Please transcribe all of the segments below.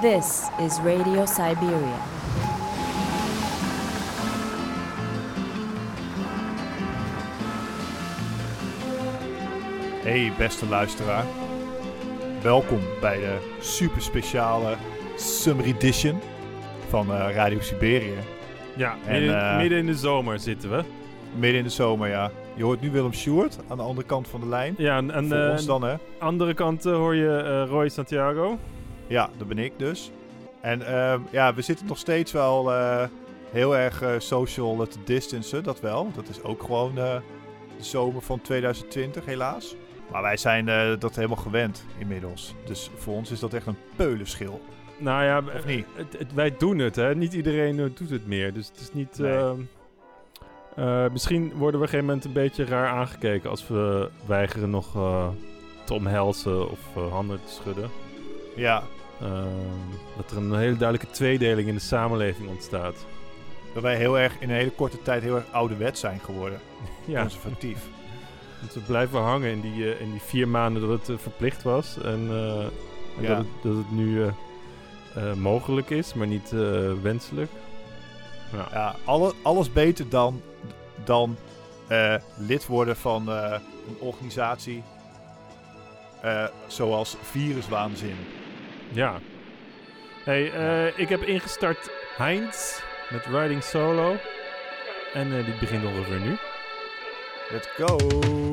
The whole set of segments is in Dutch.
This is Radio Siberia. Hey beste luisteraar. Welkom bij de super speciale Summer Edition van eh, Radio Siberië. Ja, En, midden, eh, midden in de zomer zitten we. Midden in de zomer, ja. Je hoort nu Willem Sjoerd aan de andere kant van de lijn. Ja, en Voor de ons dan, hè? andere kant eh, hoor je eh, Roy Santiago. Ja, dat ben ik dus. En ehm, ja, we zitten nog steeds wel eh, heel erg eh, social te distancen, dat wel. Dat is ook gewoon eh, de zomer van 2020, helaas. Maar wij zijn dat helemaal gewend inmiddels. Dus voor ons is dat echt een peulenschil. Nou ja, Of niet? het- het- wij doen het, hè. Niet iedereen doet het meer. Dus het is niet... Nee. ehm, eh, misschien worden we op een gegeven moment een beetje raar aangekeken als we weigeren nog te omhelzen of handen te schudden. Ja, Ehm, dat er een hele duidelijke tweedeling in de samenleving ontstaat. dat wij heel erg in een hele korte tijd heel erg ouderwet zijn geworden. Ja, Conservatief. want we blijven hangen in die, eh, in die vier maanden dat het eh, verplicht was. En, eh, en Ja. dat, het, dat het nu mogelijk is, maar niet wenselijk. Ja. Ja, alle, alles beter dan, dan lid worden van een organisatie zoals Viruswaanzin. Ja. Hey, eh, ik heb ingestart Heinz met Riding Solo. En eh, die begint ongeveer nu. Let's go!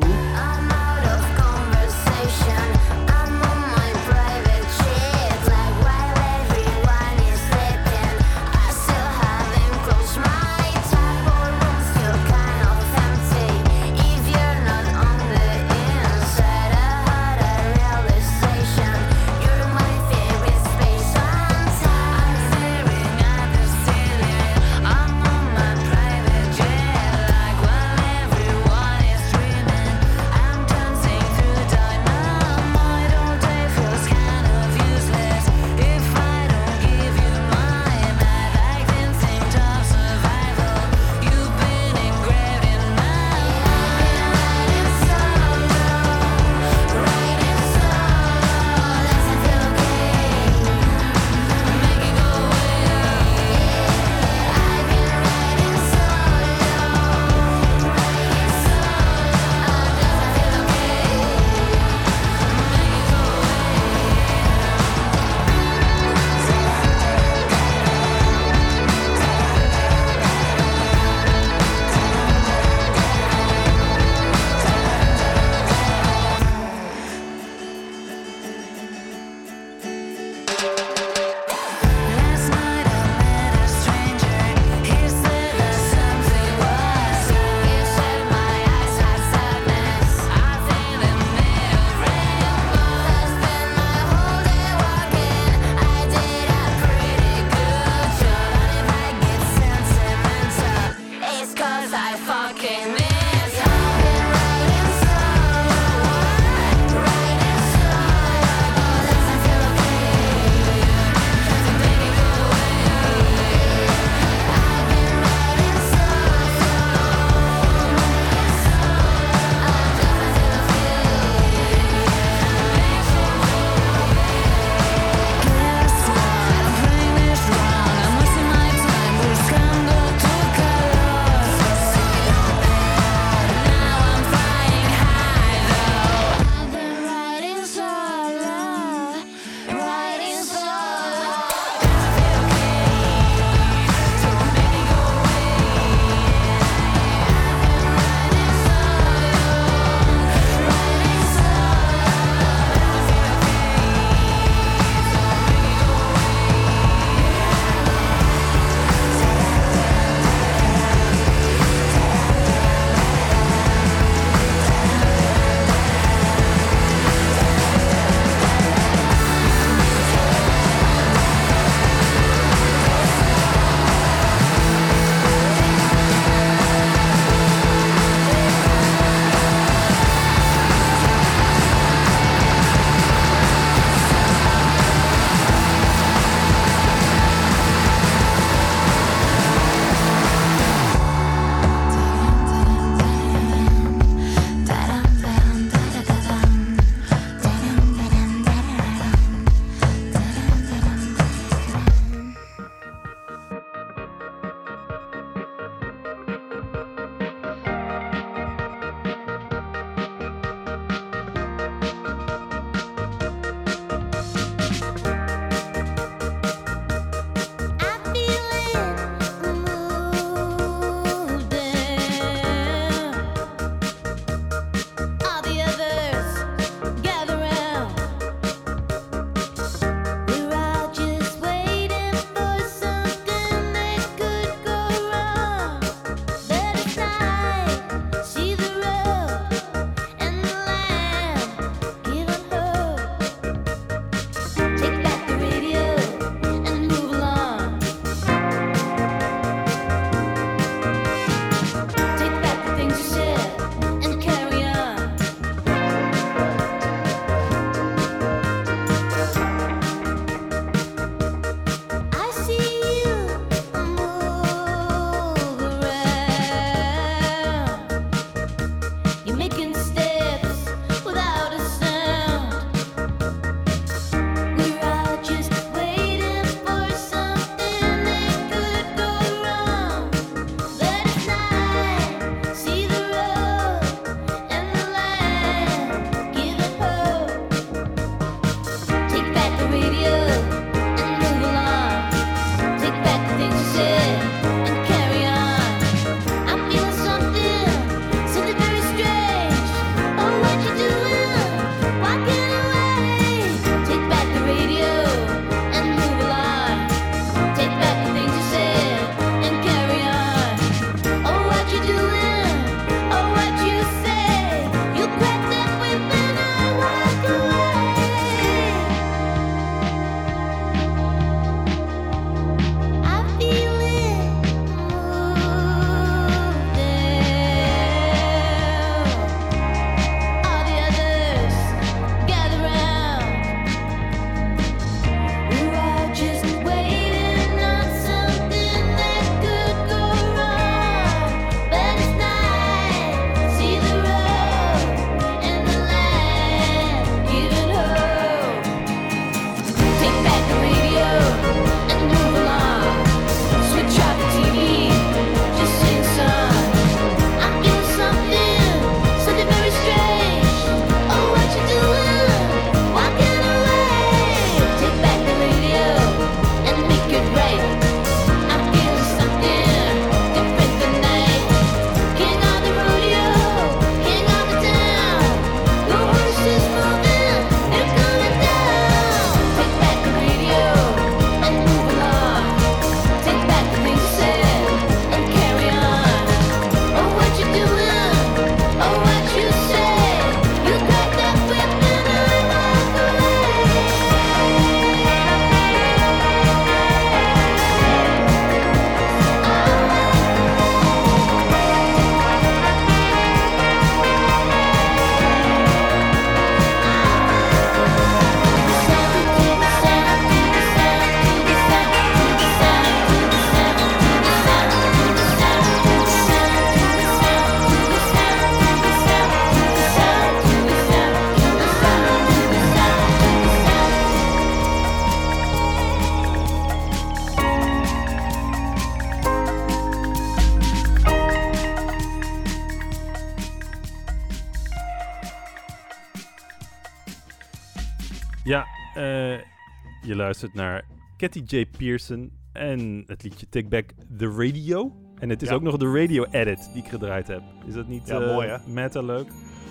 Je luistert naar Cathy J. Pearson en het liedje Take Back the Radio. En het is Ja. ook nog de radio edit die ik gedraaid heb. Is dat niet Ja, eh, mooi, hè? meta leuk?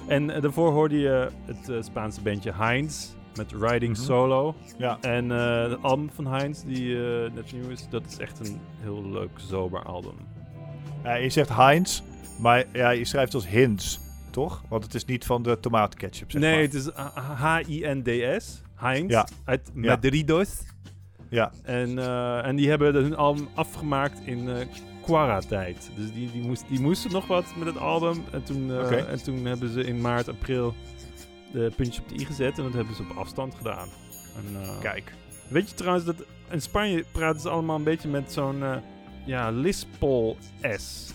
En eh, daarvoor hoorde je het eh, Spaanse bandje Heinz met Riding Mhm. Solo. Ja. En het album van Heinz, die net nieuw is, dat is echt een heel leuk sober album. Je zegt Heinz, maar ja, je schrijft het als Hins, toch? Want het is niet van de tomatenketchup, zeg nee, maar. het is H-I-N-D-S. Heinz Ja. uit. Madridos. Ja, En, eh, en die hebben hun album afgemaakt in eh Quara-tijd. Dus die, die, moest, die moesten nog wat met het album. En toen, eh, en toen hebben ze in maart, april de puntjes op de i gezet. En dat hebben ze op afstand gedaan. En, kijk. Weet je trouwens dat in Spanje praten ze allemaal een beetje met zo'n ja, Lispol-S.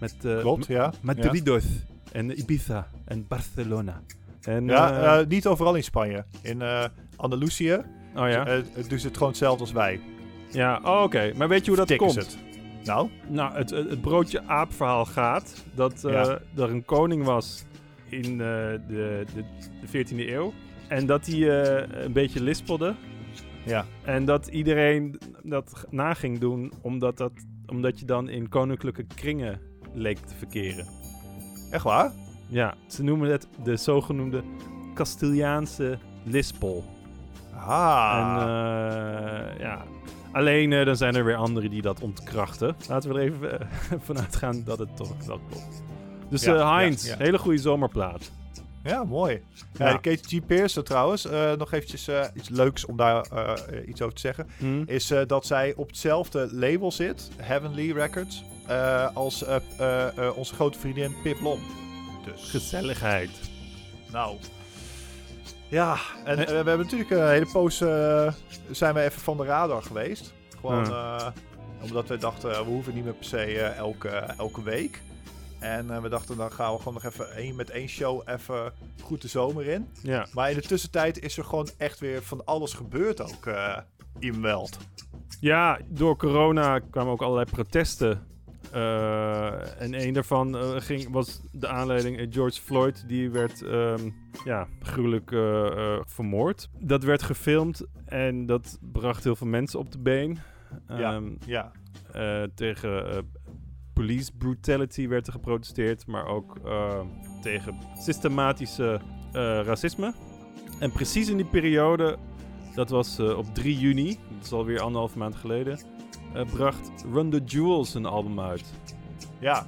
Met Klopt, ja. Madridos en Ibiza en Barcelona. En, Ja, eh, eh, niet overal in Spanje. In eh Andalusië oh ja? doen ze het gewoon hetzelfde als wij. ja, oh, oké. Maar weet je hoe dat komt? het. Nou, Nou, het, het, broodje aap verhaal gaat dat Ja. er een koning was in de, de, de 14e eeuw. En dat hij een beetje lispelde. ja. En dat iedereen dat na ging doen, omdat, dat, omdat je dan in koninklijke kringen leek te verkeren. Echt waar? Ja, ze noemen het de zogenoemde Castiliaanse lispel. Ah. En eh, ja, alleen eh, dan zijn er weer anderen die dat ontkrachten. Laten we er even eh, vanuit gaan dat het toch wel klopt. Dus Ja, ja, Heinz, ja. hele goede zomerplaat. Ja, mooi. Ja. Kate G. Pearson trouwens, nog eventjes iets leuks om daar iets over te zeggen. Hm? Is dat zij op hetzelfde label zit, Heavenly Records, als onze grote vriendin Pip Lom. Dus, Gezelligheid. nou. Ja, en Eh. eh, we hebben natuurlijk een hele poos, eh, zijn we even van de radar geweest. Gewoon eh, omdat we dachten, we hoeven niet meer per se eh, elke, elke week. En eh, we dachten, dan gaan we gewoon nog even één, met één show even goed de zomer in. Ja. Maar in de tussentijd is er gewoon echt weer van alles gebeurd ook eh, in Weld. ja, door corona kwamen ook allerlei protesten. Eh, en een daarvan eh, ging, was de aanleiding eh, George Floyd. Die werd ehm, ja, gruwelijk vermoord. Dat werd gefilmd en dat bracht heel veel mensen op de been. Ja. Ehm, Ja, tegen police brutality werd er geprotesteerd, maar ook tegen systematische racisme. En precies in die periode, dat was op 3 juni, dat is alweer anderhalf maand geleden, eh, bracht Run the Jewels een album uit. ja.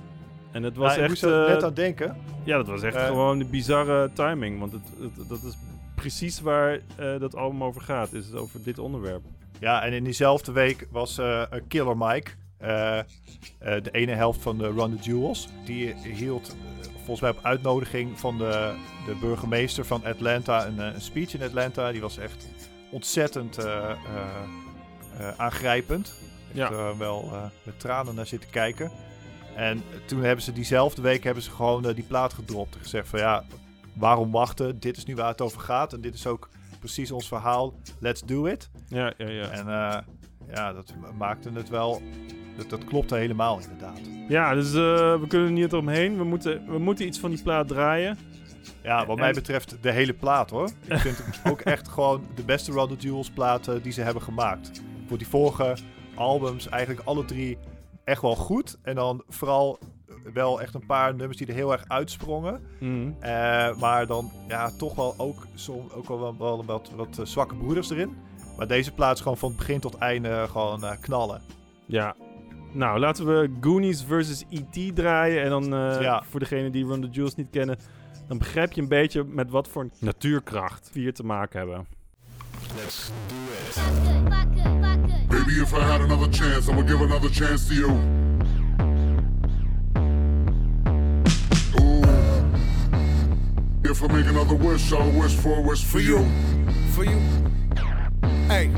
En het Was ik echt, moest er eh, net aan denken. ja, dat was echt eh, gewoon een bizarre timing, want het, het- dat is precies waar eh, dat album over gaat, is het over dit onderwerp. Ja, en in diezelfde week was eh, Killer Mike, eh, eh, de ene helft van de Run the Jewels. Die hield eh, volgens mij op uitnodiging van de, de burgemeester van Atlanta een, eh, een speech in Atlanta. Die was echt ontzettend eh, eh, eh, aangrijpend. Ik Ja. heb er wel eh, met tranen naar zitten kijken. En toen hebben ze diezelfde week hebben ze gewoon eh, die plaat gedropt. En gezegd van ja, waarom wachten? Dit is nu waar het over gaat. En dit is ook precies ons verhaal. Let's do it. Ja, ja, ja. En eh, ja, dat ma- maakte het wel. Dat, dat klopte helemaal inderdaad. Ja, dus eh, we kunnen er niet omheen. We moeten, we moeten iets van die plaat draaien. Ja, wat En- mij betreft de hele plaat hoor. Ik vind het ook echt gewoon de beste the Jewels plaat eh, die ze hebben gemaakt. Voor die vorige albums eigenlijk alle drie echt wel goed. En dan vooral wel echt een paar nummers die er heel erg uitsprongen. Eh, maar dan ja, toch wel ook, som, ook wel, wel wat, wat eh, zwakke broeders erin. Maar deze plaat is gewoon van het begin tot einde gewoon eh, knallen. Ja. Nou, laten we Goonies versus E.T. draaien. En dan eh, Ja. voor degenen die Run the Jewels niet kennen... dan begrijp je een beetje met wat voor natuurkracht we hier te maken hebben. Let's Baby, if I had another chance, I would give another chance to you. Ooh. If I make another wish, I'll wish for a wish for you. for you. Hey,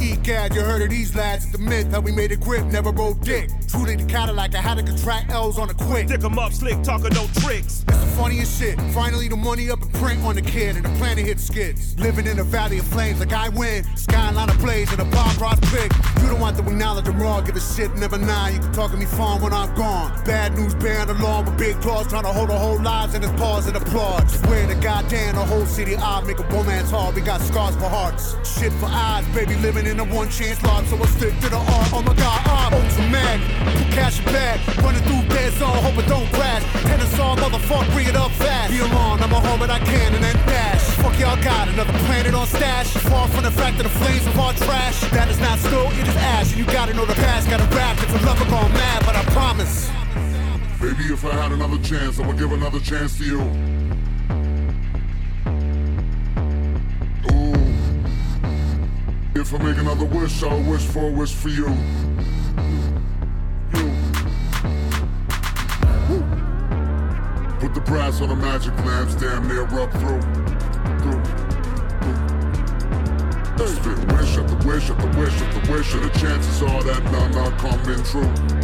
Egad, you heard of these lads, it's the myth, how we made a grip, never rode dick. Truly the Cadillac, I had to contract L's on a quick. Dick 'em up, slick, talking no tricks. It's the funniest shit. Finally, the money up and print on the kid, and the plan to hit skids. Living in a valley of flames, like I win. Skyline of blaze, and a Bob Ross pick. You don't want to acknowledge the raw, give a shit, never nine. You can talk to me fun when I'm gone. Bad news bearing along with big claws, trying to hold a whole lives in his paws and applaud. Swear to goddamn, the whole city I make a romance hard. We got scars for hearts, shit for eyes, baby. Living in a one chance lot, so I stick to the art. Oh my god, I'm ultra mag. Cash bag, running through dead zone, hope it don't crash. Tennis all, motherfucker, bring it up fast. Be alone, I'm a home and I can and then dash. Fuck y'all got another planet on stash. Far from the fact that the flames of our trash. That is not snow, it is ash. And you gotta know the past, gotta rap. If a lover gone mad, but I promise. Baby, if I had another chance, I would give another chance to you. If I make another wish, I'll wish for a wish for you. You. Woo. Put the brass on the magic lamps, damn near rub through. Through. Through. Spit wish after wish after wish after wish, and the chances are that none are coming true.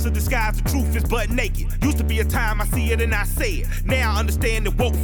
Fake it. A disguise, the truth is butt naked. Used to be a time I see it and I say it. Now I understand that woke.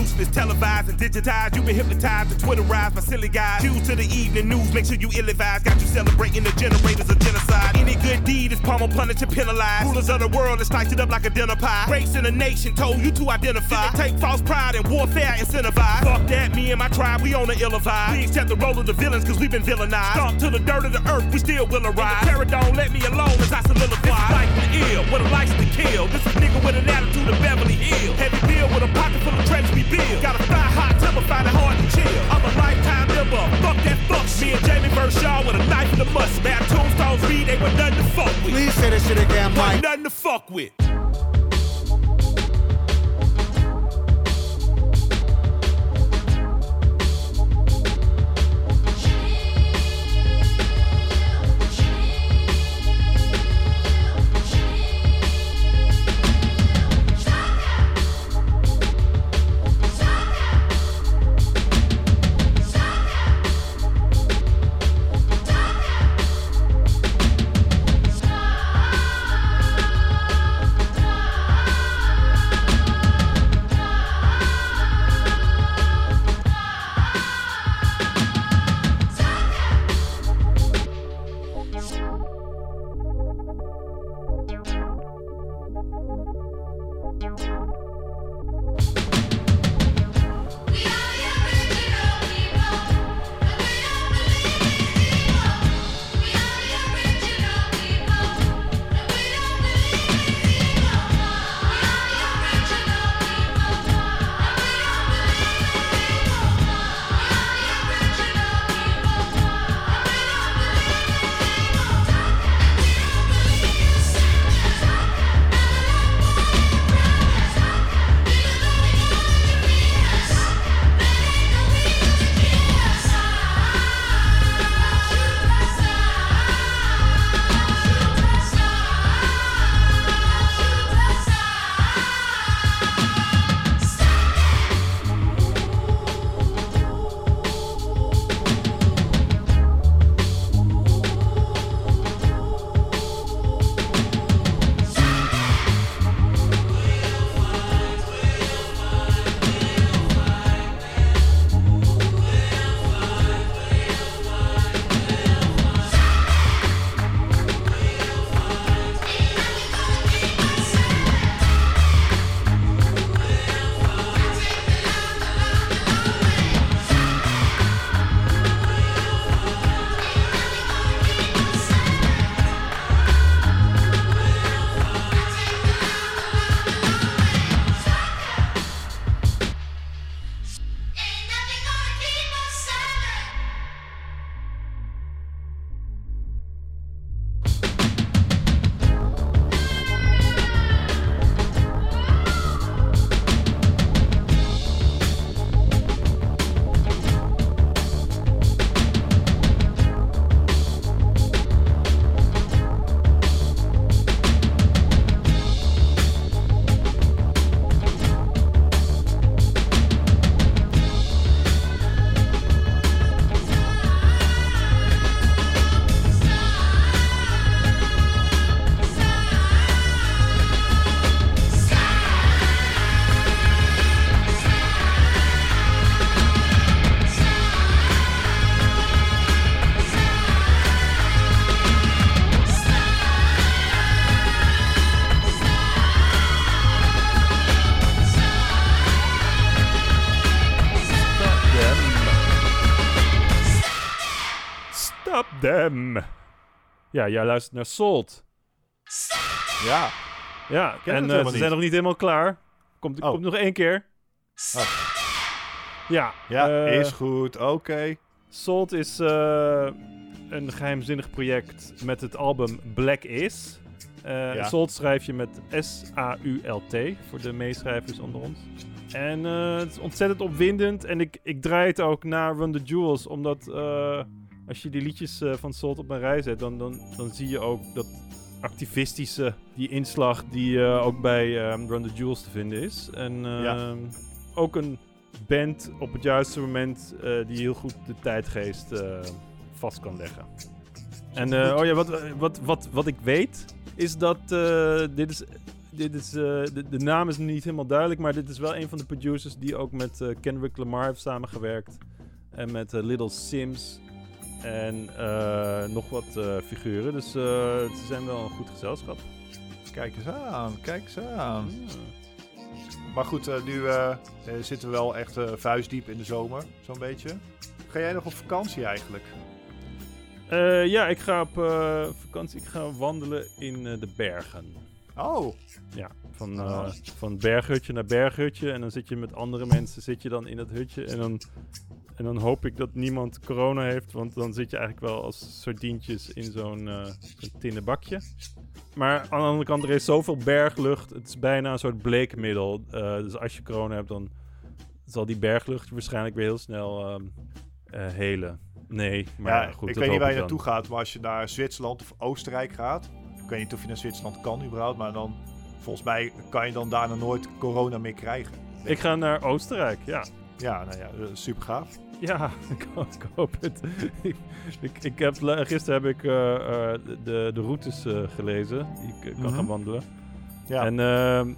No televised and digitized. You've been hypnotized and Twitterized by silly guys. Due to the evening news, make sure you ill advised. Got you celebrating the generators of genocide. Any good deed is pummel, punished, and penalized. Rulers of the world, it's sliced it up like a dinner pie. Race in a nation told you to identify. Take false pride and warfare incentivize? Fuck that, me and my tribe, we on the ill vibe. We accept the role of the villains, cause we've been villainized. Stomp to the dirt of the earth, we still will arrive. Terror don't let me alone as I solidify. This is life ill, with a license to kill. This is nigga with an attitude of nothing to fuck with. Ja, jij luistert naar Salt. Ja. Ja, ken en eh, ze niet. zijn nog niet helemaal klaar. Komt, Oh. komt nog één keer. Oh. Ja, Ja, eh, is goed. Oké. Salt is eh, een geheimzinnig project met het album Black Is. Eh, Ja. Salt schrijf je met S-A-U-L-T, voor de meeschrijvers onder ons. En eh, het is ontzettend opwindend. En ik, ik draai het ook naar Run the Jewels, omdat eh, als je die liedjes eh, van Salt op een rij zet, dan, dan, dan zie je ook dat activistische, die inslag die eh, ook bij ehm, Run the Jewels te vinden is. En Ja. ehm, ook een band op het juiste moment eh, die heel goed de tijdgeest vast kan leggen. En oh ja, wat, wat, wat, wat ik weet is dat dit is. Dit is, de, de naam is niet helemaal duidelijk, maar dit is wel een van de producers die ook met eh, Kendrick Lamar heeft samengewerkt. En met Little Sims. En eh, nog wat eh, figuren. Dus eh, ze zijn wel een goed gezelschap. Kijk eens aan. Kijk eens aan. Maar goed, nu zitten we wel echt vuistdiep in de zomer. Zo'n beetje. Ga jij nog op vakantie eigenlijk? Ja, ik ga op vakantie. Ik ga wandelen in de bergen. Oh. Ja, van, eh, van berghutje naar berghutje. En dan zit je met andere mensen zit je dan in dat hutje. En dan, en dan hoop ik dat niemand corona heeft. Want dan zit je eigenlijk wel als sardientjes in zo'n zo'n tinnen bakje. Maar aan de andere kant, er is zoveel berglucht. Het is bijna een soort bleekmiddel. Eh, dus als je corona hebt, dan zal die berglucht waarschijnlijk weer heel snel ehm, eh, helen. Nee, maar ja, goed, ik weet niet waar je naartoe gaat, maar als je naar Zwitserland of Oostenrijk gaat. Ik weet niet of je naar Zwitserland kan überhaupt, maar dan volgens mij kan je dan daarna nooit corona meer krijgen. Ik ga naar Oostenrijk, ja. Ja, nou ja, super gaaf. Ja, ik, ik hoop het. ik, ik, ik heb, gisteren heb ik eh, eh, de, de routes eh, gelezen die ik kan Mhm. gaan wandelen. Ja. En ehm,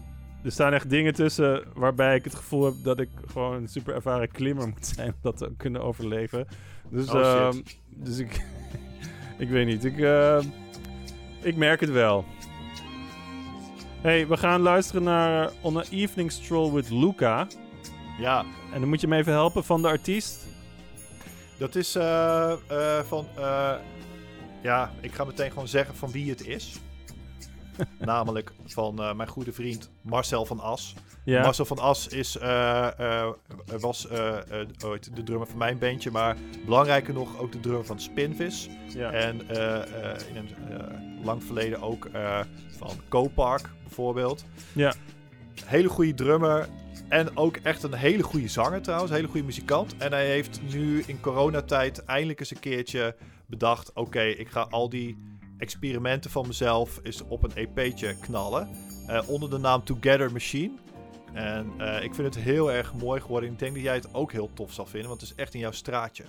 er staan echt dingen tussen waarbij ik het gevoel heb dat ik gewoon een super ervaren klimmer moet zijn om dat te kunnen overleven. Dus, Oh, ehm, dus ik, ik weet niet. Ik, ehm, ik merk het wel. hey, we gaan luisteren naar On a Evening Stroll with Luca. ja, En dan moet je me even helpen van de artiest. Dat is eh, eh, van. eh, ja, ik ga meteen gewoon zeggen van wie het is. Namelijk van mijn goede vriend Marcel van As. Ja. Marcel van As is, was ooit de drummer van mijn bandje, maar belangrijker nog ook de drummer van Spinvis. ja. En in een lang verleden ook van Copark bijvoorbeeld. Ja. Hele goede drummer. En ook echt een hele goede zanger trouwens. Hele goede muzikant. En hij heeft nu in coronatijd eindelijk eens een keertje bedacht... Oké, ik ga al die experimenten van mezelf eens op een EP'tje knallen. eh, onder de naam Together Machine. En eh, ik vind het heel erg mooi geworden. Ik denk dat jij het ook heel tof zal vinden. Want het is echt in jouw straatje.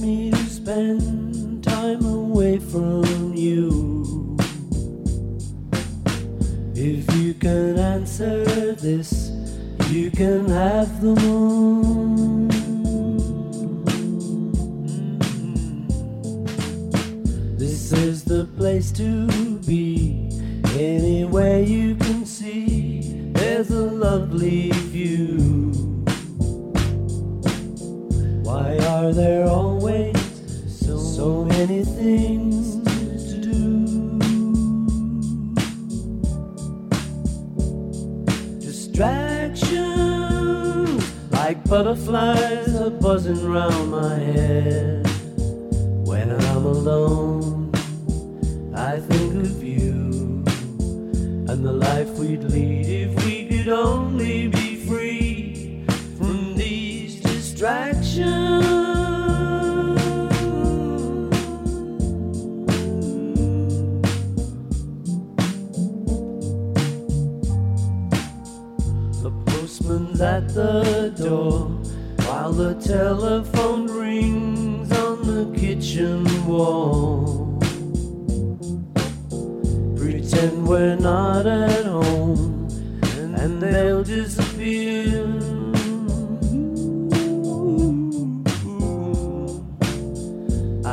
Me to spend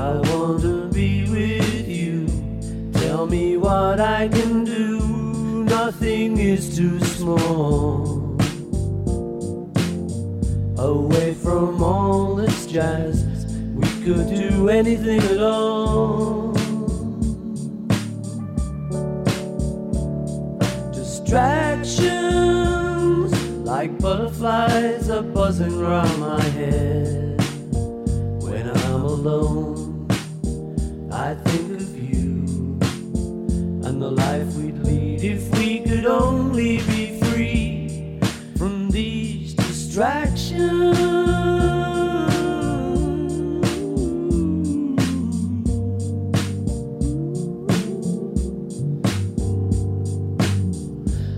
I want to be with you. Tell me what I can do. Nothing is too small. Away from all this jazz, we could do anything at all. Distractions like butterflies are buzzing round my head. When I'm alone, the life we'd lead if we could only be free from these distractions.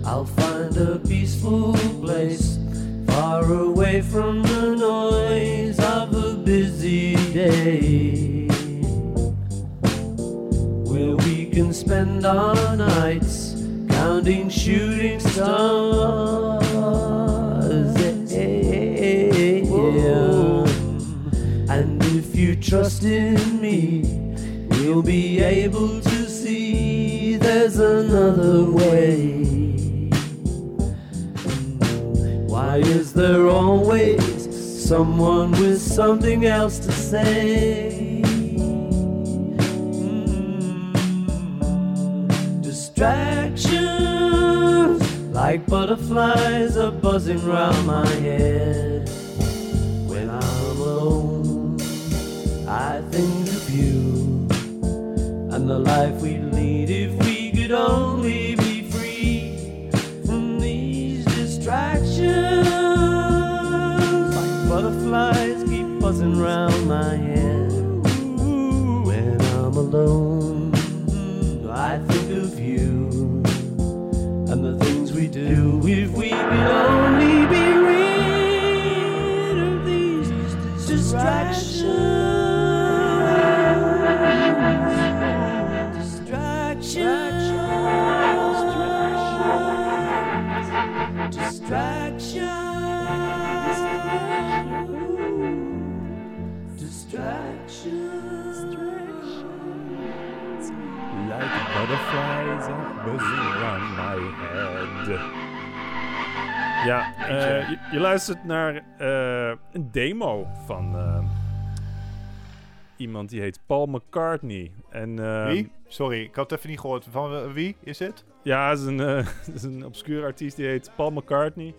I'll find a peaceful place far away from the noise of a busy day spend our nights counting shooting stars. And if you trust in me, we'll be able to see there's another way. Why is there always someone with something else to say? Distractions like butterflies are buzzing round my head. When I'm alone, I think of you and the life we lead if we could only be free from these distractions. Like butterflies keep buzzing round my head. When I'm alone, if we could only be rid of these distractions. Distractions. Distractions. Distractions. Distractions like butterflies are buzzing around my head. Ja, eh, je, je luistert naar eh, een demo van eh, iemand die heet Paul McCartney. En, eh, Wie? Sorry, ik had het even niet gehoord. Van wie is het? Ja, het is een, het is een obscure artiest die heet Paul McCartney.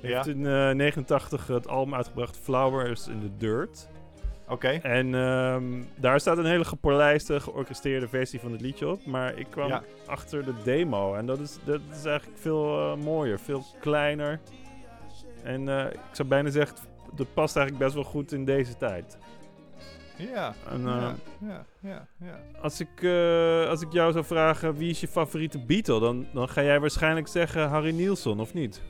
Hij Ja. heeft in eh 89 het album uitgebracht Flowers in the Dirt. Oké. En ehm, daar staat een hele gepolijste, georchestreerde versie van het liedje op. Maar ik kwam Ja. achter de demo en dat is, dat is eigenlijk veel eh, mooier, veel kleiner. En eh, ik zou bijna zeggen, dat past eigenlijk best wel goed in deze tijd. Ja. En, ja. eh, Ja. Ja. Ja. Als ik, eh, als ik jou zou vragen wie is je favoriete Beatle, dan, dan ga jij waarschijnlijk zeggen Harry Nilsson, of niet?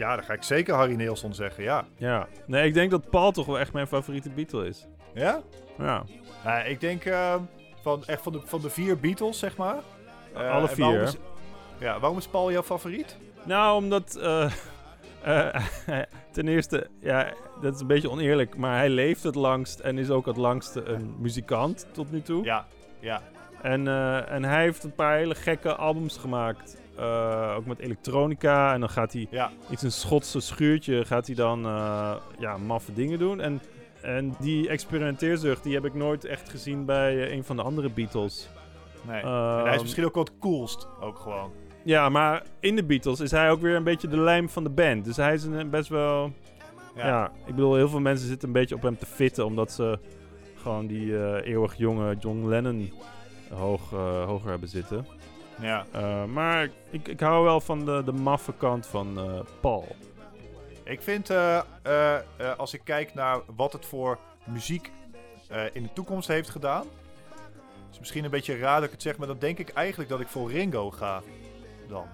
Ja, dan ga ik zeker Harry Nilsson zeggen, ja. Ja. Nee, ik denk dat Paul toch wel echt mijn favoriete Beatle is. Ja? Ja. Nou, ik denk eh, van, echt van de, van de vier Beatles, zeg maar. Eh, Alle en vier, waarom is- ja, waarom is Paul jouw favoriet? Nou, omdat... eh, eh, ten eerste, ja, dat is een beetje oneerlijk, maar hij leeft het langst en is ook het langste een muzikant tot nu toe. Ja, ja. En, eh, en hij heeft een paar hele gekke albums gemaakt. Eh, ook met elektronica. En dan gaat hij Ja, iets een Schotse schuurtje. Gaat hij dan eh, ja, maffe dingen doen. En, en die experimenteerzucht die heb ik nooit echt gezien bij eh, een van de andere Beatles. nee. Ehm, en hij is misschien ook wel het coolst, ook gewoon. Ja, maar in de Beatles is hij ook weer een beetje de lijm van de band. Dus hij is een best wel. Ja. Ja. ik bedoel, heel veel mensen zitten een beetje op hem te fitten. Omdat ze gewoon die eeuwig jonge John Lennon hoog, hoger hebben zitten. Ja. Eh, maar ik, ik hou wel van de, de maffe kant van eh, Paul. Ik vind, eh, als ik kijk naar wat het voor muziek eh, in de toekomst heeft gedaan. is misschien een beetje raar dat ik het zeg, maar dan denk ik eigenlijk dat ik voor Ringo ga. Dan.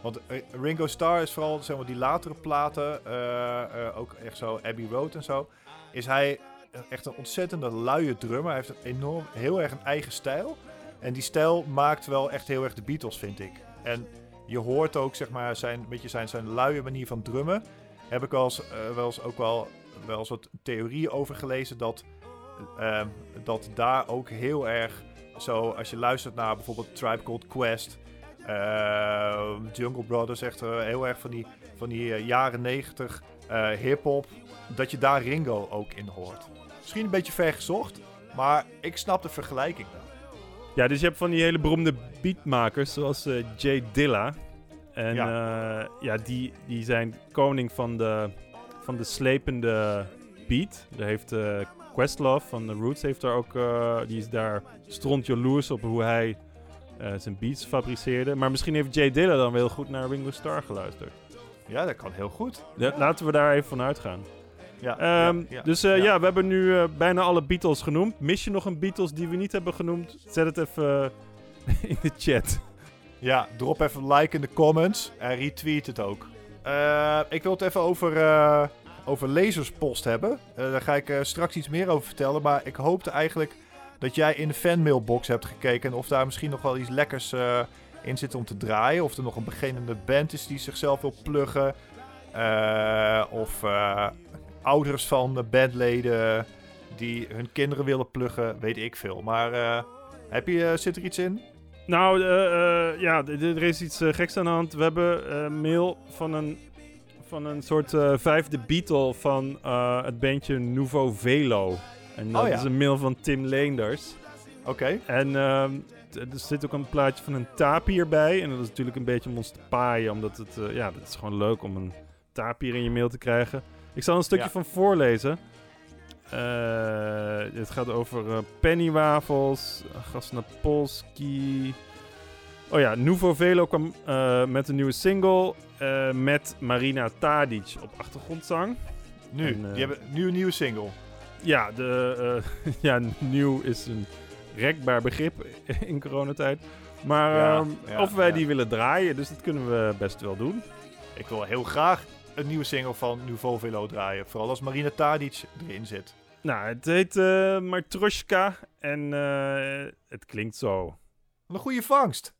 Want Ringo Starr is vooral zeg maar, die latere platen, eh, eh, ook echt zo Abbey Road en zo. Is hij echt een ontzettende luie drummer. Hij heeft een enorm, heel erg een eigen stijl. En die stijl maakt wel echt heel erg de Beatles, vind ik. En je hoort ook zeg maar, zijn, beetje zijn, zijn luie manier van drummen heb ik wel eens, eh, wel ook wel, wel wat theorieën over gelezen dat, eh, dat daar ook heel erg zo, als je luistert naar bijvoorbeeld Tribe Called Quest, eh, Jungle Brothers, echt eh, heel erg van die, van die jaren negentig hip-hop, dat je daar Ringo ook in hoort. Misschien een beetje ver gezocht, maar ik snap de vergelijking wel. Ja, dus je hebt van die hele beroemde beatmakers zoals eh, Jay Dilla. En ja, ja die, die zijn koning van de, van de slepende beat. Daar heeft eh, Questlove van The Roots heeft daar ook, eh, die is daar stront jaloers op hoe hij eh, zijn beats fabriceerde. Maar misschien heeft Jay Dilla dan wel heel goed naar Ringo Starr geluisterd. Ja, dat kan heel goed. Ja, Laten we daar even van uitgaan. Ja, Ehm, ja, ja, dus eh, ja. we hebben nu eh, bijna alle Beatles genoemd. Mis je nog een Beatles die we niet hebben genoemd? Zet het even eh, in de chat. Ja, drop even een like in de comments en retweet het ook. Ik wil het even over, over lezerspost hebben. Daar ga ik straks iets meer over vertellen. Maar ik hoopte eigenlijk dat jij in de fanmailbox hebt gekeken. En of daar misschien nog wel iets lekkers in zit om te draaien. Of er nog een beginnende band is die zichzelf wil pluggen. Of ouders van de bandleden die hun kinderen willen pluggen. Weet ik veel. Maar eh, heb je, eh, zit er iets in? Nou, eh, ja, er is iets geks aan de hand. We hebben mail van een, van een soort vijfde Beatle van het bandje Nouveau Velo. En dat Oh ja. is een mail van Tim Leenders. Oké. En ehm, er zit ook een plaatje van een tapir bij. En dat is natuurlijk een beetje om ons te paaien. Omdat het, eh, ja, het is gewoon leuk om een tapir in je mail te krijgen. Ik zal een stukje Ja. van voorlezen. Eh, het gaat over eh, pennywafels, Gasnapolski. Oh ja, Nouveau Velo kwam eh, met een nieuwe single met Marina Tadic op achtergrondzang. Nu, En, die hebben nu een nieuwe single. Ja, de, ja, nieuw is een rekbaar begrip in coronatijd. Maar Ja, ehm, ja, of wij die willen draaien, dus dat kunnen we best wel doen. Ik wil heel graag een nieuwe single van Nouveau Velo draaien. Vooral als Marina Tadic erin zit. Nou, het heet eh Matroska en eh, het klinkt zo. Een goede vangst.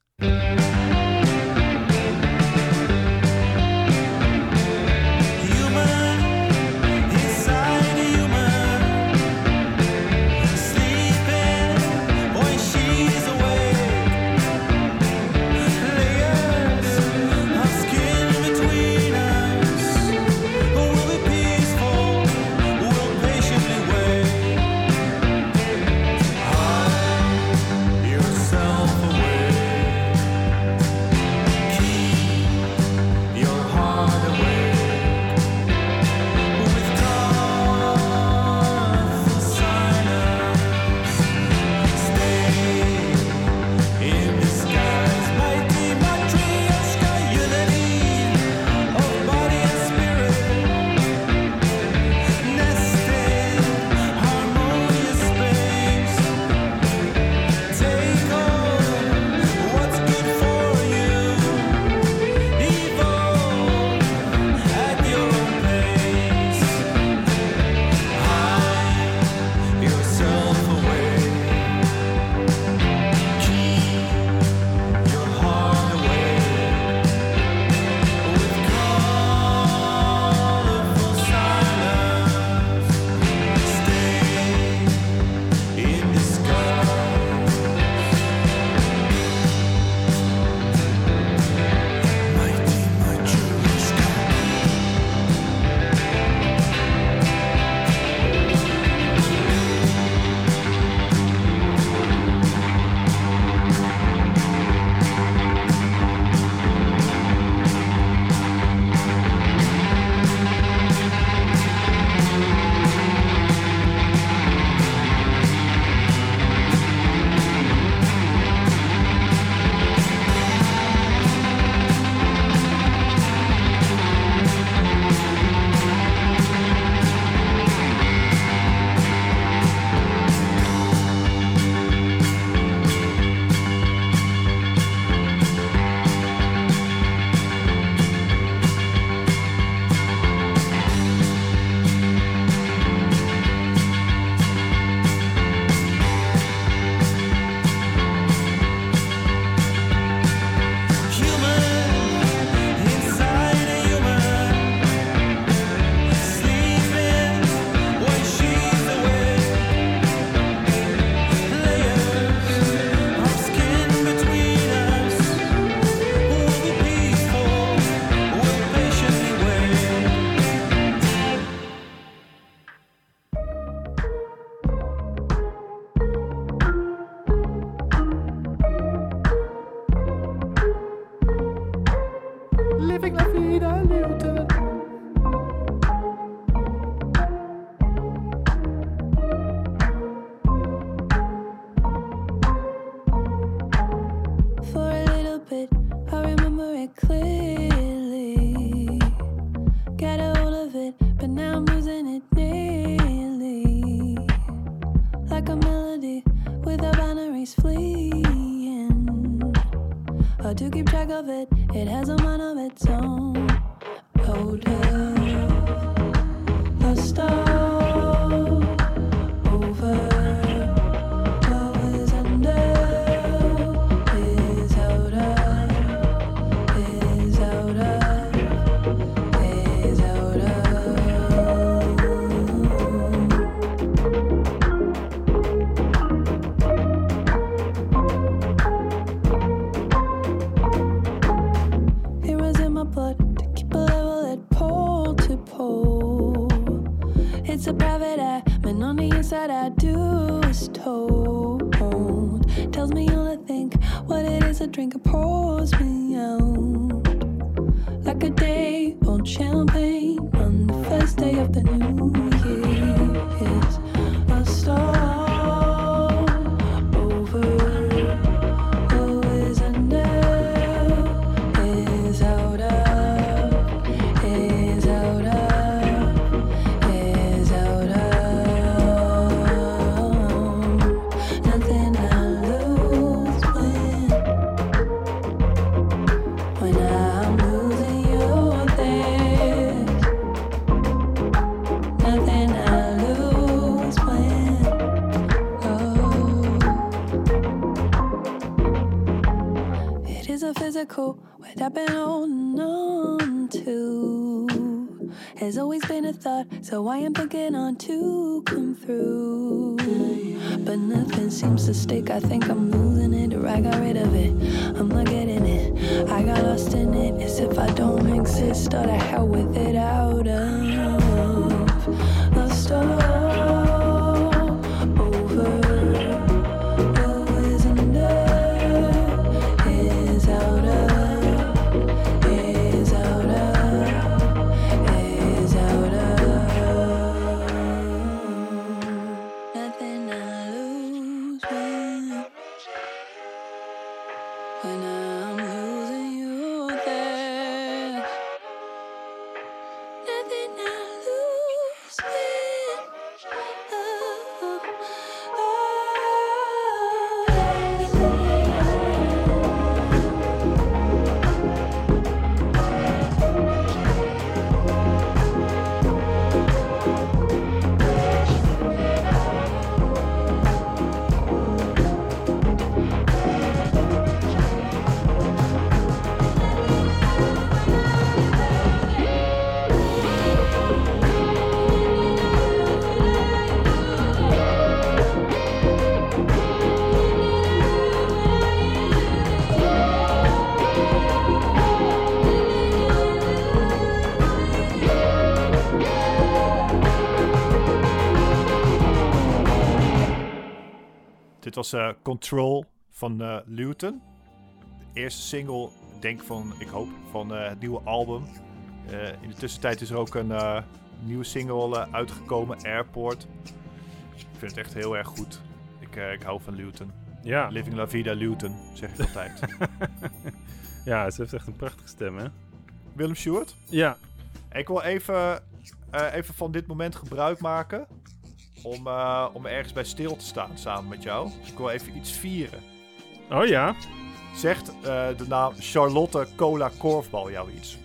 A day so I am beginning to come through. But nothing seems to stick. I think I'm Dit was eh, Control van eh Luton. De eerste single, denk van, ik hoop, van eh, het nieuwe album. In de tussentijd is er ook een nieuwe single uitgekomen, Airport. Ik vind het echt heel erg goed. Ik, ik hou van Luton. Ja. Living La Vida Luton, zeg ik altijd. ja, ze heeft echt een prachtige stem, hè? Willem Stewart? Ja. Ik wil even, even van dit moment gebruik maken om, eh, om ergens bij stil te staan samen met jou. Ik wil even iets vieren. Oh ja? Zegt eh, de naam Charlotte Cola Korfbal jou iets?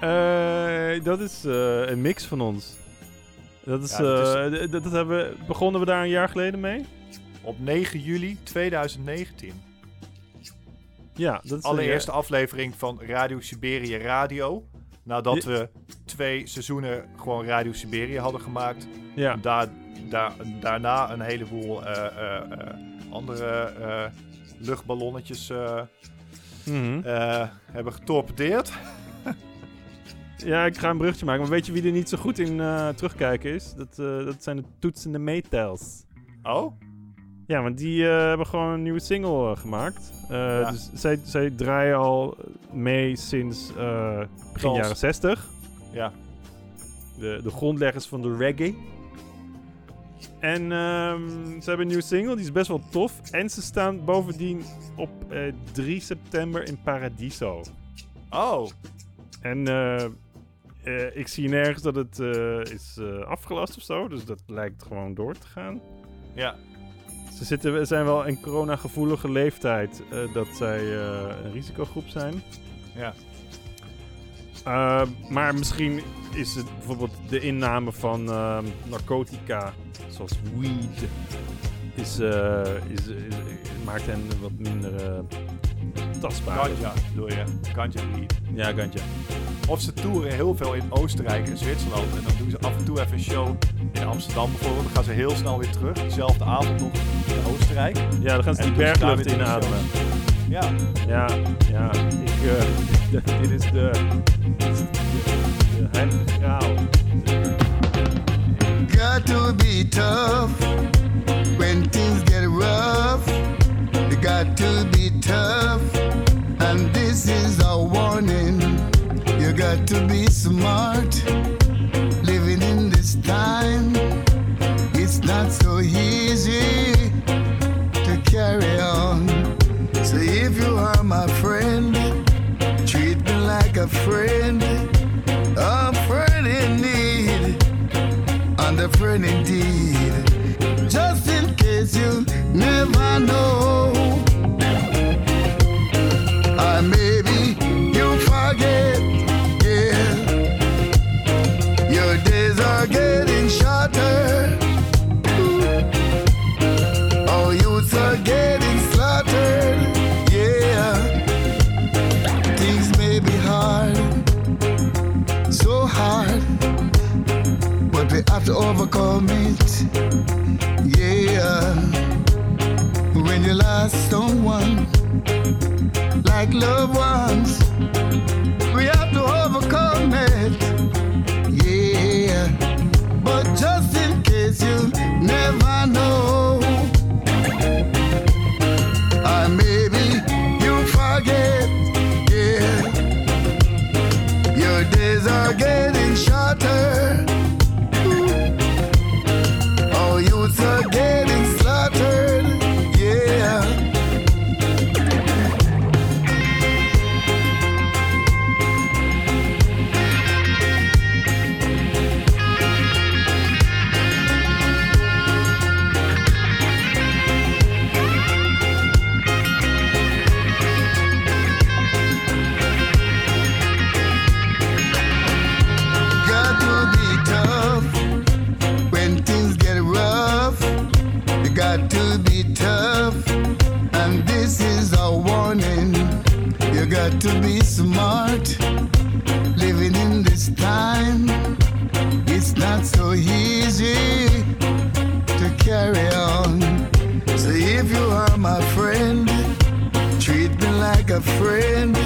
Eh, dat is eh, een mix van ons. Dat is, Ja, dat is- eh, hebben we, begonnen we daar een jaar geleden mee? Op 9 juli 2019. Ja, dat is Allereerste aflevering van Radio Siberië Radio. Nadat we twee seizoenen gewoon Radio Siberië hadden gemaakt. Ja. Daar, daar, daarna een heleboel eh, eh, eh, andere luchtballonnetjes Mhm. hebben getorpedeerd. Ja, ik ga een bruggetje maken. Maar weet je wie er niet zo goed in terugkijken is? Dat, dat zijn de toetsende meetels. Oh? Ja, want die eh, hebben gewoon een nieuwe single eh, gemaakt. Ja. Dus zij, zij draaien al mee sinds begin jaren 60. Ja. De, de grondleggers van de reggae. En ehm, ze hebben een nieuwe single, die is best wel tof. En ze staan bovendien op eh, 3 september in Paradiso. Oh. En ik zie nergens dat het is afgelast of zo. Dus dat lijkt gewoon door te gaan. Ja. Ze zitten, zijn wel in corona-gevoelige leeftijd eh, dat zij eh, een risicogroep zijn. Ja. Eh, maar misschien is het bijvoorbeeld de inname van narcotica, zoals weed, is, eh, is, is- maakt hen wat minder eh, tastbaar. Ganja, bedoel je? Ganja weed. Ja, ganja. Of ze toeren heel veel in Oostenrijk en Zwitserland. En dan doen ze af en toe even een show in Amsterdam bijvoorbeeld. Dan gaan ze heel snel weer terug. Diezelfde avond nog in Oostenrijk. Ja, dan gaan ze En die berglucht inademen. Ja. Ja, ja. Ik, eh, dit is de, dit is de, de heilige graal. Got to be tough when things get rough. You got to be tough, and this is a warning. You got to be smart. Living in this time, it's not so easy to carry on. So if you are my friend, treat me like a friend, a friend in need and a friend indeed. Just in case you never know. Like got to be smart. Living in this time, it's not so easy to carry on. So if you are my friend, treat me like a friend,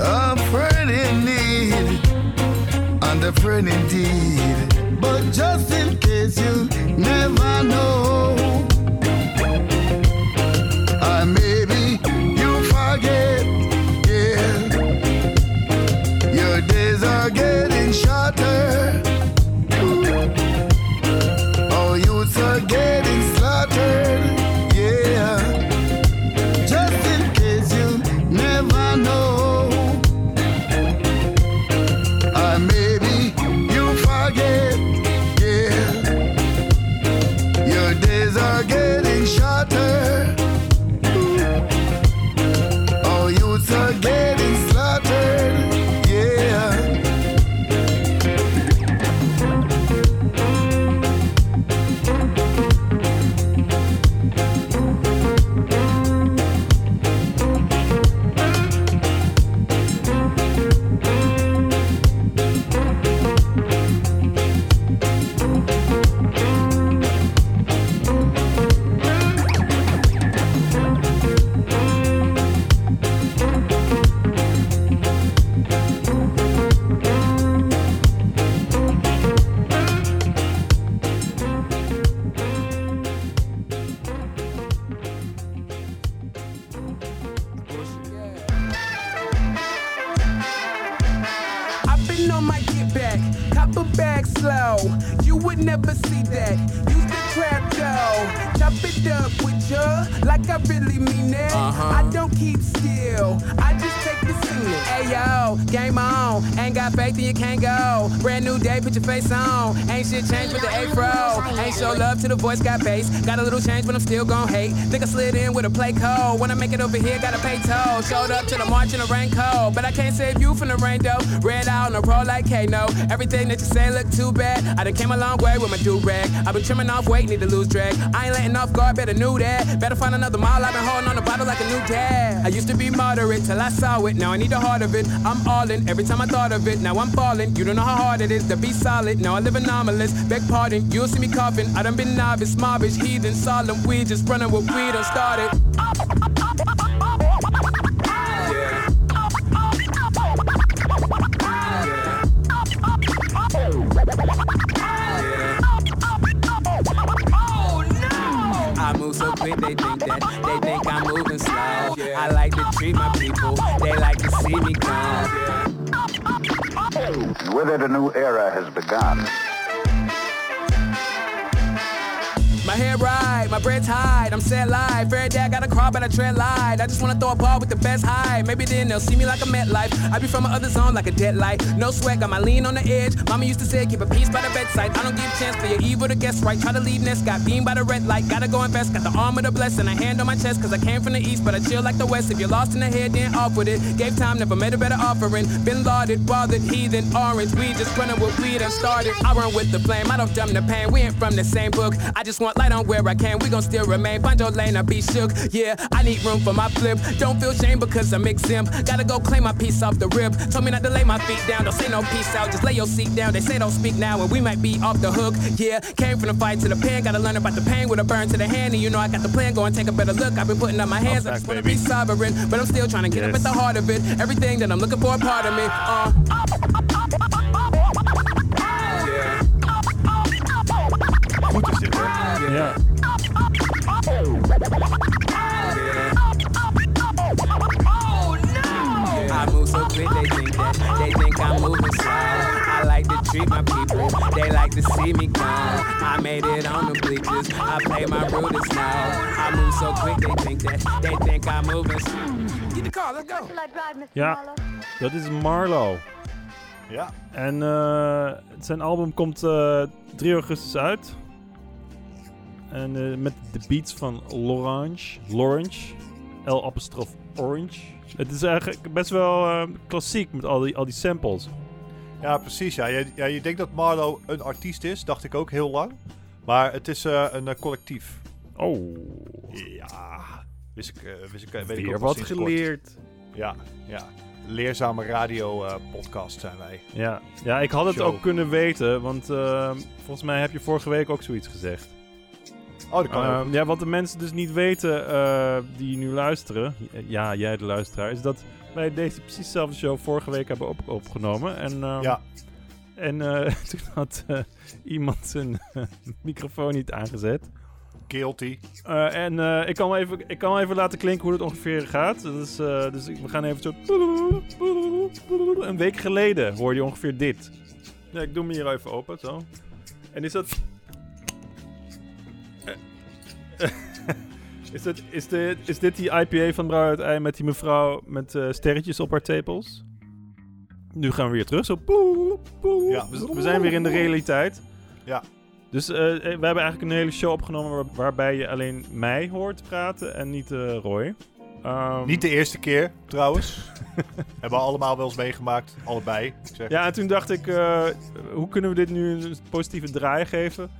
a friend in need and a friend indeed. But just in case you never know, day, put your face on. Voice, got bass. Got a little change, but I'm still gon' hate. Think I slid in with a play code. When I make it over here, gotta pay toll. Showed up to the march in the rain cold. But I can't save you from the rain though. Red out on the road like Kano. Everything that you say look too bad. I done came a long way with my do rag. I've been trimming off weight, need to lose drag. I ain't letting off guard, better knew that. Better find another mile. I've been holding on the bottle like a new dad. I used to be moderate till I saw it. Now I need the heart of it. I'm all in every time I thought of it. Now I'm falling. You don't know how hard it is to be solid. Now I live anomalous. Beg pardon, you'll see me coughing. I done been novice, mobbish, heathen, solemn. We just running what we done started. I move so quick, they think that they think I'm moving slow. I like to treat my people, they like to see me come. With it, a new era has begun. My hair right, my bread's high, I'm set live. Fair day, I got a crawl, but I tread light. I just wanna throw a ball with the best high. Maybe then they'll see me like a Met life. I be from my other zone like a dead light. No sweat, got my lean on the edge. Mama used to say, keep a peace by the bedside. I don't give chance for your evil to guess right. Try to leave nest, got beamed by the red light. Gotta go invest, got the arm of the blessing. A hand on my chest, cause I came from the east, but I chill like the west. If you're lost in the head, then off with it. Gave time, never made a better offering. Been lauded, bothered, heathen, orange. We just running what we done started. I run with the flame, I don't dumb the pain. We ain't from the same book. I just want light on where I can. We gon' still remain. Find your lane, I be shook. Yeah, I need room for my flip. Don't feel shame because I'm exempt. Gotta go claim my piece off the rip. Told me not to lay my feet down. Don't say no peace out. Just lay your seat down. They say don't speak now, and we might be off the hook. Yeah, came from the fight to the pen. Gotta learn about the pain with a burn to the hand. And you know I got the plan. Go and take a better look. I've been putting up my hands. I just wanna be sovereign, but I'm still trying to get up at the heart of it. Everything that I'm looking for, a part of me. Uh. Ja. I move so quick, they think that they think I'm moving slow. I like to treat my people, they like to see me come. I made it on the bleachers, I play my rudest now. I move so quick, they think that they think I'm moving slow. Get the car, let's go. Ja, dat is Marlo. Ja. En eh, zijn album komt eh 3 augustus uit. En eh, met de beats van Lorange. Lorange. L apostrof Orange. Het is eigenlijk best wel eh, klassiek met al die, al die samples. Ja, precies. Ja. Je, ja, je denkt dat Marlo een artiest is, dacht ik ook heel lang. Maar het is eh, een collectief. Oh. Ja. Wist ik, eh, wist ik, weet ik ook wat kort. geleerd. Ja, ja. Leerzame radio eh, podcast zijn wij. Ja. ja, ik had het Show. ook kunnen weten, want eh, volgens mij heb je vorige week ook zoiets gezegd. Oh, dat kan Ehm, ja, wat de mensen dus niet weten eh, die nu luisteren, ja, jij de luisteraar, is dat wij deze precies dezelfde show vorige week hebben op opgenomen. En, ehm, Ja. En eh, toen had eh, iemand zijn microfoon niet aangezet. Guilty. En ik, kan even, ik kan even laten klinken hoe het ongeveer gaat. Dus ik- we gaan even zo... Een week geleden hoorde je ongeveer dit. Ja, ik doe hem hier even open, zo. En is dat... Is, dat, is, dit, is dit die IPA van Brouw uit Ei met die mevrouw met eh, sterretjes op haar tepels? Nu gaan we weer terug, zo... Ja. We, we zijn weer in de realiteit. Ja. Dus eh, eh, we hebben eigenlijk een hele show opgenomen waar- waarbij je alleen mij hoort praten en niet eh, Roy. Ehm, Niet de eerste keer, trouwens. Hebben we allemaal wel eens meegemaakt. Allebei. Zeg. Ja, en toen dacht ik, eh, hoe kunnen we dit nu een positieve draai geven?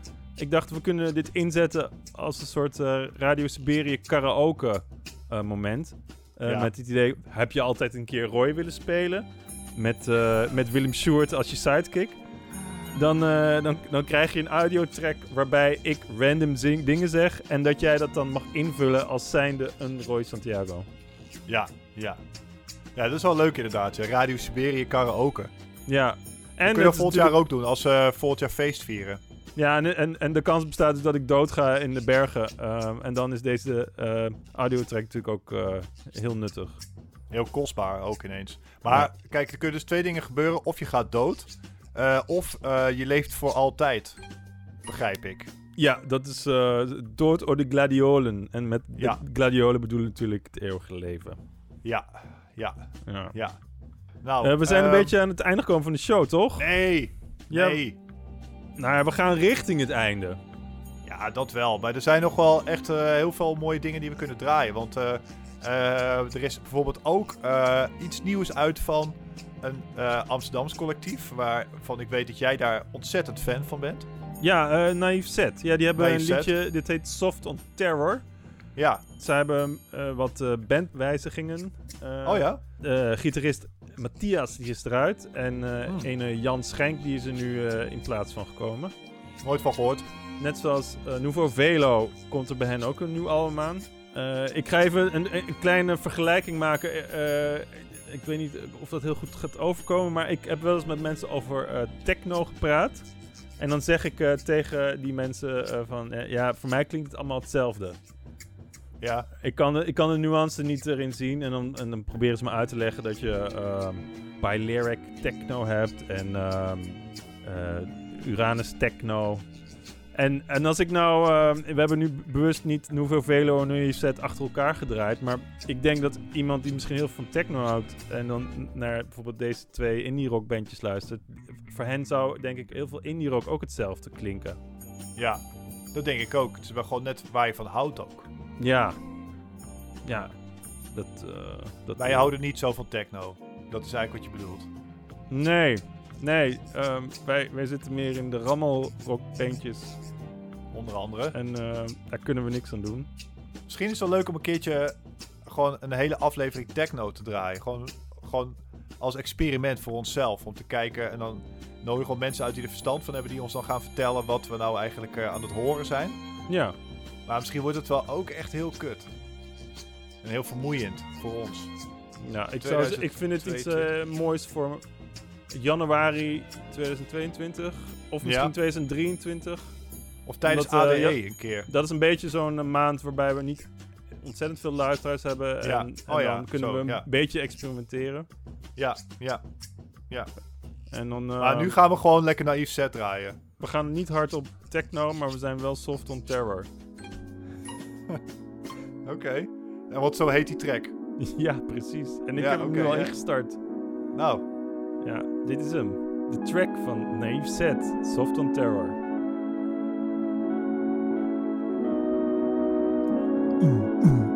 Ik dacht, we kunnen dit inzetten als een soort eh, Radio Siberië karaoke eh, moment. Eh, Ja. Met het idee, heb je altijd een keer Roy willen spelen? Met, met Willem Sjoerd als je sidekick? Dan, dan, dan krijg je een audiotrack waarbij ik random zing- dingen zeg... en dat jij dat dan mag invullen als zijnde een Roy Santiago. Ja, ja. Ja, dat is wel leuk inderdaad. Ja. Radio Siberië karaoke. Ja. En En kun je dat volgend jaar ook doen, als we volgend jaar feest vieren. Ja, en, en, en de kans bestaat dus dat ik doodga in de bergen. Ehm, en dan is deze eh audiotrack natuurlijk ook eh, heel nuttig. Heel kostbaar ook ineens. Maar kijk, er kunnen dus twee dingen gebeuren. Of je gaat dood, eh, of je leeft voor altijd. Begrijp ik. Ja, dat is dood or de gladiolen. En met Ja. gladiolen bedoel ik natuurlijk het eeuwige leven. Ja, Ja. Ja. Ja. Nou, we zijn een ehm, beetje aan het einde gekomen van de show, toch? Nee. Ja. Nou ja, we gaan richting het einde. Ja, dat wel. Maar er zijn nog wel echt eh, heel veel mooie dingen die we kunnen draaien. Want eh, eh, er is bijvoorbeeld ook iets nieuws uit van een eh Amsterdams collectief. Waarvan ik weet dat jij daar ontzettend fan van bent. Ja, eh Naïef Set. Ja, die hebben Naïef een Set. liedje, dit heet Soft on Terror. Ja. Zij hebben wat bandwijzigingen. Oh ja? Gitarist Matthias die is eruit. En eh Hmm. ene Jan Schenk die is er nu eh, in plaats van gekomen. Nooit van gehoord. Net zoals eh Nouveau Velo komt er bij hen ook een nieuw album aan. Ik ga even een, een kleine vergelijking maken. Ik weet niet of dat heel goed gaat overkomen, maar ik heb wel eens met mensen over techno gepraat. En dan zeg ik tegen die mensen van, ja, voor mij klinkt het allemaal hetzelfde. Ja. Ik kan, de, ik kan de nuance niet erin zien en dan, en dan proberen ze me uit te leggen dat je ehm Balearic techno hebt en ehm, eh, Uranus techno. En, en als ik nou, ehm, we hebben nu bewust niet Nouveau Velo en Nueve Set achter elkaar gedraaid, maar ik denk dat iemand die misschien heel veel van techno houdt en dan naar bijvoorbeeld deze twee indie rock bandjes luistert, voor hen zou denk ik heel veel indie rock ook hetzelfde klinken. Ja, dat denk ik ook. Het is wel gewoon net waar je van houdt ook. Ja. Ja. Dat, eh dat Wij houden niet zo van techno. Dat is eigenlijk wat je bedoelt. Nee. Nee. ehm, wij, wij zitten meer in de rammelrockbandjes. Onder andere. En eh, daar kunnen we niks aan doen. Misschien is het wel leuk om een keertje gewoon een hele aflevering techno te draaien. Gewoon, gewoon als experiment voor onszelf. Om te kijken en dan nodigen gewoon mensen uit die er verstand van hebben. Die ons dan gaan vertellen wat we nou eigenlijk eh, aan het horen zijn. Ja. Maar misschien wordt het wel ook echt heel kut. En heel vermoeiend voor ons. Nou, ik, zou, ik vind het iets eh, moois voor januari 2022. Of misschien Ja. 2023. Of tijdens Omdat, eh, ADE ja, een keer. Dat is een beetje zo'n eh, maand waarbij we niet ontzettend veel luisteraars hebben. Ja. En, en Oh dan kunnen zo, we een beetje experimenteren. Ja, ja, ja. En dan, maar eh, nu gaan we gewoon lekker naïef set draaien. We gaan niet hard op techno, maar we zijn wel soft on terror. Oké. En wat zo heet die track? Ja, precies. En ik Ja, heb hem nu al ja. ingestart. Nou. Ja, dit is hem. De track van Naive Set, Soft on Terror. I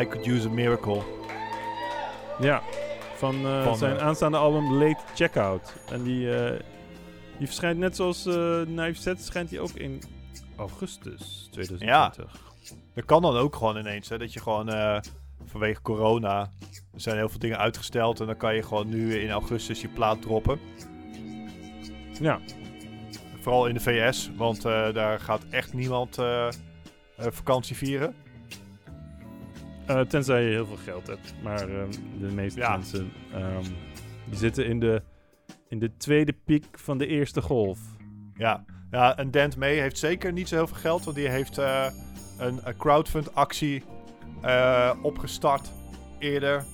I Could Use a Miracle. Ja, van, eh, Van, zijn eh, aanstaande album Late Checkout. En die, eh, die verschijnt net zoals Knife Set, schijnt die ook in augustus 2020. Dat kan dan ook gewoon ineens, hè, dat je gewoon vanwege corona, er zijn heel veel dingen uitgesteld en dan kan je gewoon nu in augustus je plaat droppen. Ja. Vooral in de VS, want daar gaat echt niemand vakantie vieren. Eh, tenzij je heel veel geld hebt. Maar ehm, de meeste Ja. mensen ehm, die zitten in de, in de tweede piek van de eerste golf. Ja, ja en Dent May heeft zeker niet zo heel veel geld, want die heeft eh, een, een eh, opgestart eerder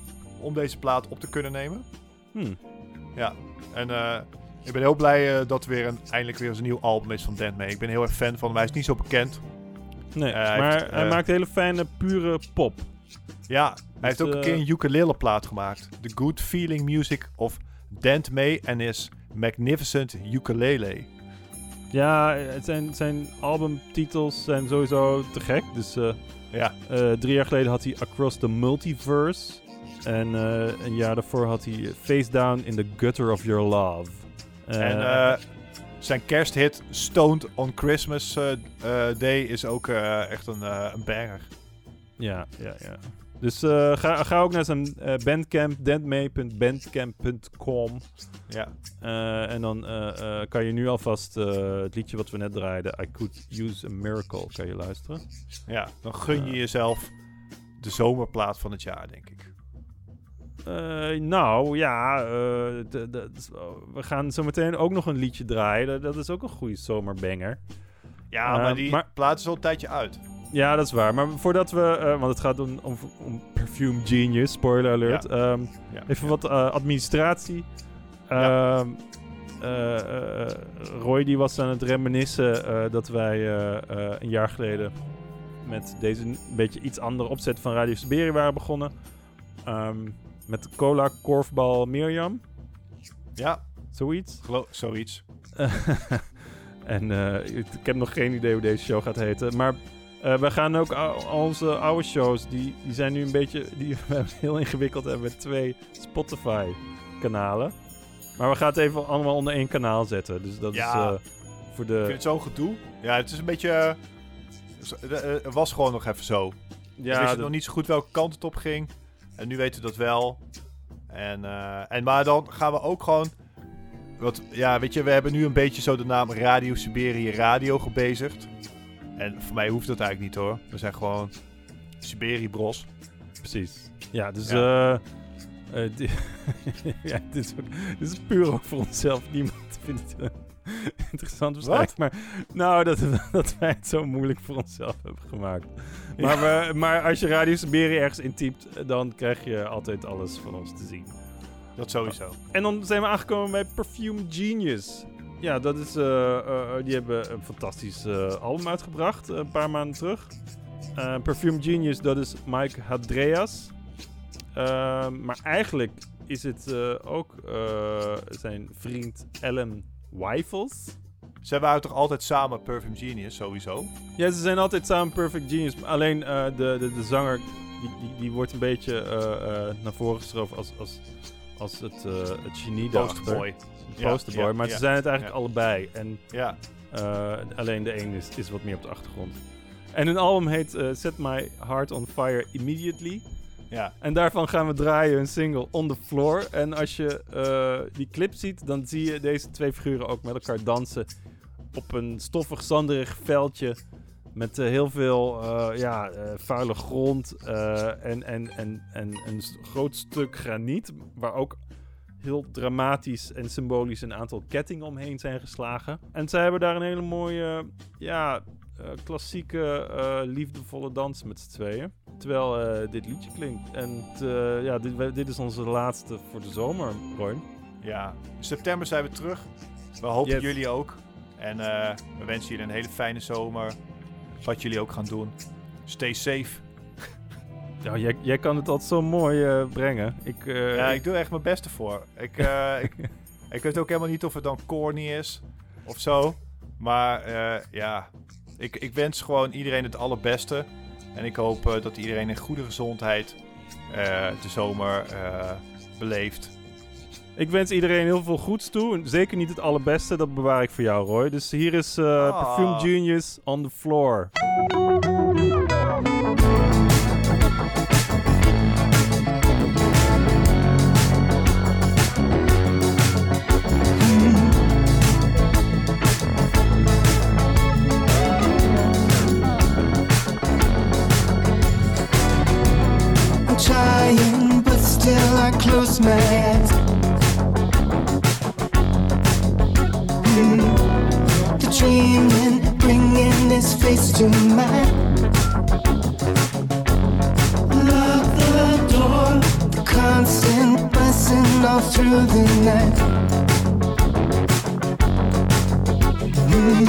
om deze plaat op te kunnen nemen. Hmm. Ja, en ik ben heel blij dat er weer een, eindelijk weer eens een nieuw album is van Dent May. Ik ben heel erg fan van hem, hij is niet zo bekend. Nee, hij maar heeft, hij maakt hele fijne, pure pop. Ja, hij heeft ook een eh, keer een ukulele plaat gemaakt. The Good Feeling Music of Dent May and his Magnificent Ukulele. Ja, het zijn, zijn albumtitels zijn sowieso te gek. Dus eh, Ja. eh, drie jaar geleden had hij Across the Multiverse. En eh, een jaar daarvoor had hij Face Down in the Gutter of Your Love. Eh, en eh, zijn kersthit Stoned on Christmas eh, eh, Day is ook eh, echt een, eh, een banger. Ja, ja, ja. Dus eh, ga, ga ook naar zijn eh, bandcamp, dentmay.bandcamp.com. Ja. Eh, en dan kan je nu alvast het liedje wat we net draaiden, I Could Use a Miracle, kan je luisteren. Ja, dan gun je jezelf de zomerplaat van het jaar, denk ik. Nou, ja, de- de- we gaan zo meteen ook nog een liedje draaien. Dat, is ook een goede zomerbanger. Ja, maar die plaat is al een tijdje uit. Ja, dat is waar. Maar voordat we, eh, want het gaat om, om, om Perfume Genius, spoiler alert. Ja. Ehm, Ja, even wat eh, administratie. Ehm, eh, Roy die was aan het reminiscen dat wij een jaar geleden met deze een beetje iets andere opzet van Radio Siberië waren begonnen. Ehm, met cola, korfbal, Mirjam. Ja. Zoiets. Geloof, zoiets. en ik heb nog geen idee hoe deze show gaat heten. Maar eh, we gaan ook al onze oude shows, die, die zijn nu een beetje die we hebben heel ingewikkeld hebben met twee Spotify-kanalen. Maar we gaan het even allemaal onder één kanaal zetten. Dus dat Ja. is eh, voor de... Ik vind het zo'n gedoe. Ja, het is een beetje... eh, Het was gewoon nog even zo. Ja, we wisten dat- nog niet zo goed welke kant het op ging. En nu weten we dat wel. En, en maar dan gaan we ook gewoon... Wat, ja, weet je, we hebben nu een beetje zo de naam Radio Siberië Radio gebezigd. En voor mij hoeft dat eigenlijk niet hoor. We zijn gewoon Siberië Bros. Precies. Ja, dus... Ja. eh, ja, dit is, ook, dit is puur ook voor onszelf. Niemand vindt het interessant waarschijnlijk. Maar nou, dat, dat wij het zo moeilijk voor onszelf hebben gemaakt. Maar, we, maar als je Radio Siberië ergens intypt, dan krijg je altijd alles van ons te zien. Dat sowieso. En dan zijn we aangekomen bij Perfume Genius. Ja, dat is, eh, eh, die hebben een fantastisch eh, album uitgebracht eh, een paar maanden terug. Eh, Perfume Genius, dat is Mike Hadreas. Eh, maar eigenlijk is het eh, ook eh, zijn vriend Ellen Wijfels. Zij waren toch altijd samen Perfume Genius, sowieso? Ja, ze zijn altijd samen Perfect Genius. Alleen eh, de, de, de zanger, die, die, die wordt een beetje eh, eh, naar voren geschoven als, als, als het, eh, het genie daarachter. Posterboy, ja, maar ze zijn het eigenlijk allebei. En Ja. eh, alleen de een is, is wat meer op de achtergrond. En hun album heet eh, Set My Heart on Fire Immediately. Ja. En daarvan gaan we draaien een single On The Floor. En als je eh, die clip ziet, dan zie je deze twee figuren ook met elkaar dansen op een stoffig, zanderig veldje. Met heel veel ja, vuile grond en, en, en, en een groot stuk graniet. Waar ook heel dramatisch en symbolisch een aantal kettingen omheen zijn geslagen. En zij hebben daar een hele mooie, ja, eh, klassieke, eh, liefdevolle dans met z'n tweeën. Terwijl eh, dit liedje klinkt. En ja, dit, dit is onze laatste voor de zomer, Roy. Ja, in september zijn we terug. We hopen jullie ook. En we wensen jullie een hele fijne zomer. Wat jullie ook gaan doen. Stay safe. Ja, jij, jij kan het altijd zo mooi eh, brengen. Ik, eh, ja, ik- doe er echt mijn beste voor. Ik, eh, ik, ik weet ook helemaal niet of het dan corny is of zo. Maar ja, ik, ik wens gewoon iedereen het allerbeste. En ik hoop dat iedereen in goede gezondheid de zomer beleeft. Ik wens iedereen heel veel goeds toe. Zeker niet het allerbeste, dat bewaar ik voor jou, Roy. Dus hier is Ah. Perfume Genius on the floor. Eyes. Mm. The dreaming, bringing this face to mine. Lock the door, the constant buzzing all through the night. Mm.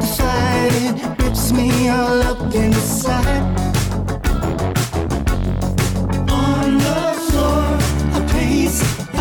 The fight, it rips me all up inside.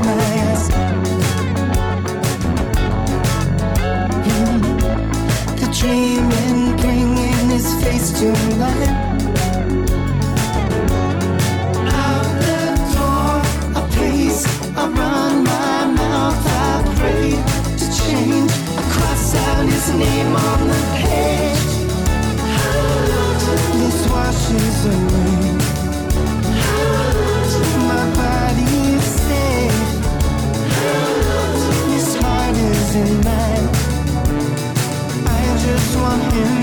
My. Mm. The dreaming, bringing his face to life. in mind. I just want him.